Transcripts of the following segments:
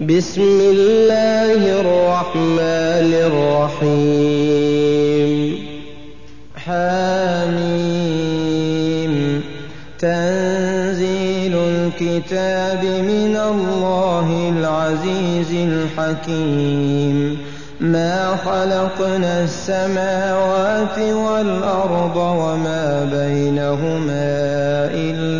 بسم الله الرحمن الرحيم حاميم تنزيل الكتاب من الله العزيز الحكيم ما خلقنا السماوات والأرض وما بينهما إلا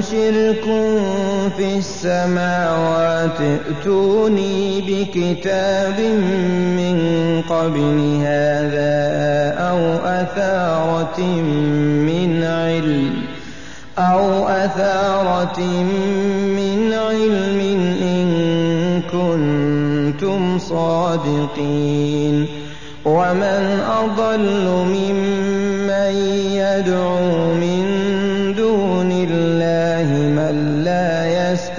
شرك في السماوات ائتوني بكتاب من قبل هذا أو أثارة من علم أو أثارة من علم إن كنتم صادقين. ومن أضل ممن يدعو من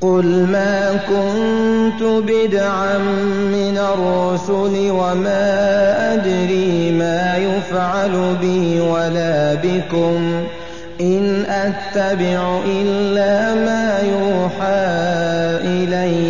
قل ما كنت بدعا من الرسل وما أدري ما يفعل بي ولا بكم إن أتبع إلا ما يوحى إلي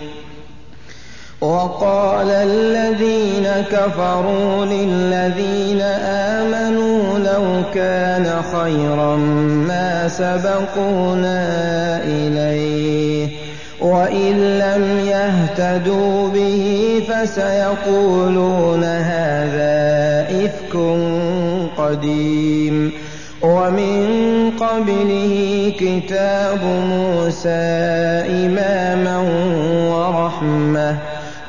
وقال الذين كفروا للذين آمنوا لو كان خيرا ما سبقونا إليه وإن لم يهتدوا به فسيقولون هذا إفك قديم ومن قبله كتاب موسى إماما ورحمة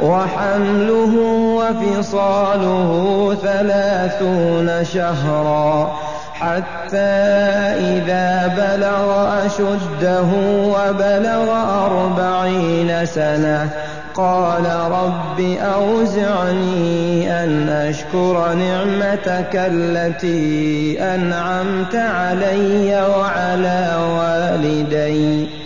وحمله وفصاله ثلاثون شهرا حتى إذا بلغ أشده وبلغ أربعين سنة قال رب أوزعني أن أشكر نعمتك التي أنعمت علي وعلى والدي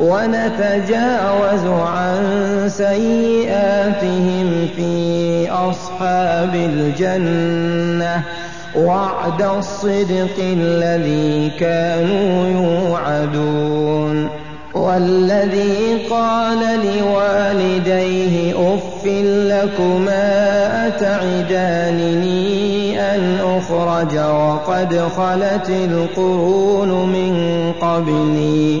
ونتجاوز عن سيئاتهم في أصحاب الجنة. وعد الصدق الذي كانوا يوعدون. والذي قال لوالديه اف لكما اتعدانني ان اخرج وقد خلت القرون من قبلي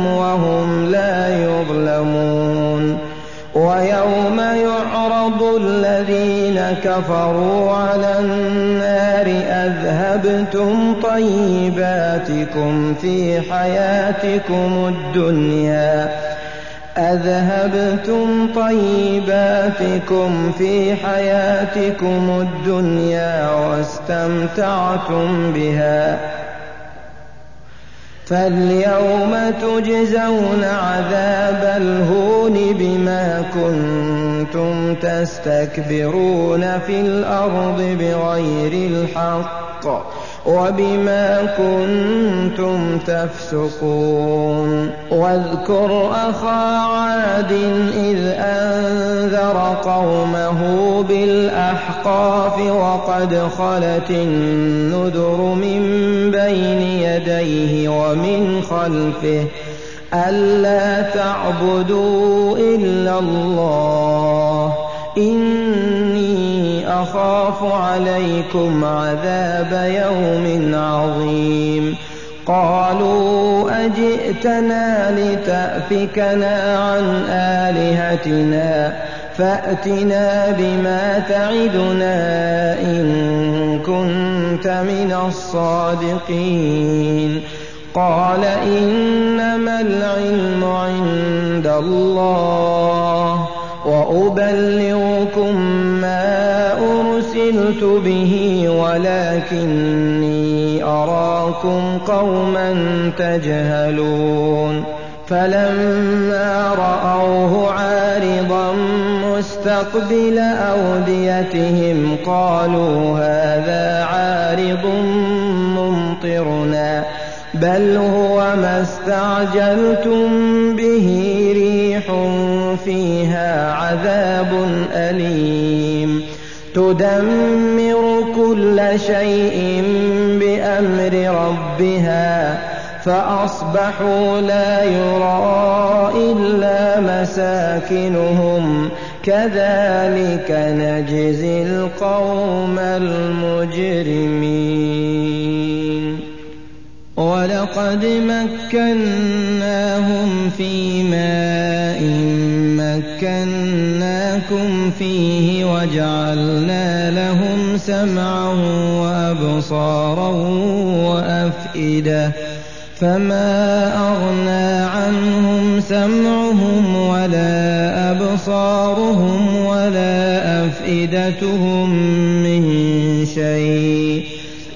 الذين كفروا على النار أذهبتم طيباتكم في حياتكم الدنيا أذهبتم طيباتكم في حياتكم الدنيا واستمتعتم بها فاليوم تجزون عذاب الهون بما كنتم تستكبرون في الأرض بغير الحق. وبما كنتم تفسقون. واذكر أخا عاد إذ أنذر قومه بالأحقاف وقد خلت النذر من بين يديه ومن خلفه ألا تعبدوا إلا الله. أخاف عليكم عذاب يوم عظيم. قالوا أجئتنا لتأفكنا عن آلهتنا فأتنا بما تعدنا إن كنت من الصادقين. قال إنما العلم عند الله. وأبلغكم ما أرسلت به ولكني أراكم قوما تجهلون. فلما رأوه عارضا مستقبل أوديتهم قالوا هذا عارض ممطرنا بل هو ما استعجلتم به ريح فيها عذاب أليم. تدمر كل شيء بأمر ربها فأصبحوا لا يرى إلا مساكنهم. كذلك نجزي القوم المجرمين. ولقد مكناهم في ماء مكناكم فيه وجعلنا لهم سمعا وأبصارا وأفئدة فما أغنى عنهم سمعهم ولا أبصارهم ولا أفئدتهم من شيء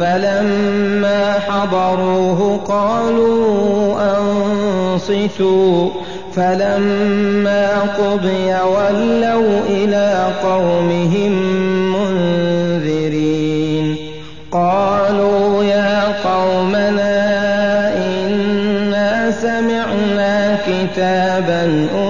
فلما حضروه قالوا أنصتوا. فلما قضي ولوا إلى قومهم منذرين. قالوا يا قومنا إنا سمعنا كتابا أنزل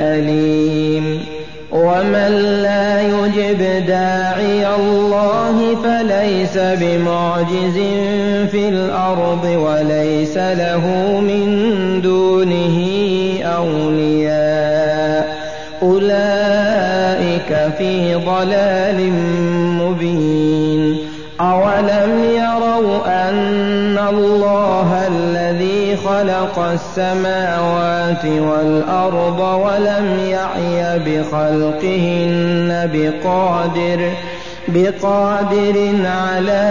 أليم. ومن لا يجب داعي الله فليس بمعجز في الأرض وليس له من دونه أولياء. أولئك في ضلال مبين. أولم يروا أن الله خلق السماوات والأرض ولم يعي بخلقهن بقادر بقادر على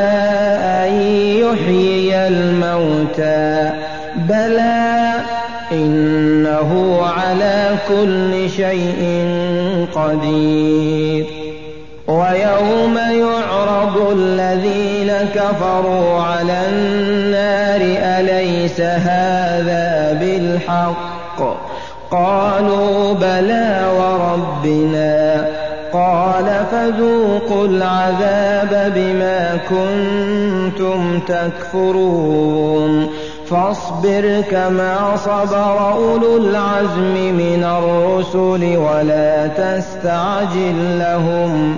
أن يحيي الموتى. بلى إنه على كل شيء قدير. ويوم يعرض الذين كفروا على النار أليس هذا بالحق؟ قالوا بلى وربنا. قال فذوقوا العذاب بما كنتم تكفرون. فاصبر كما صبر أولو العزم من الرسل ولا تستعجل لهم.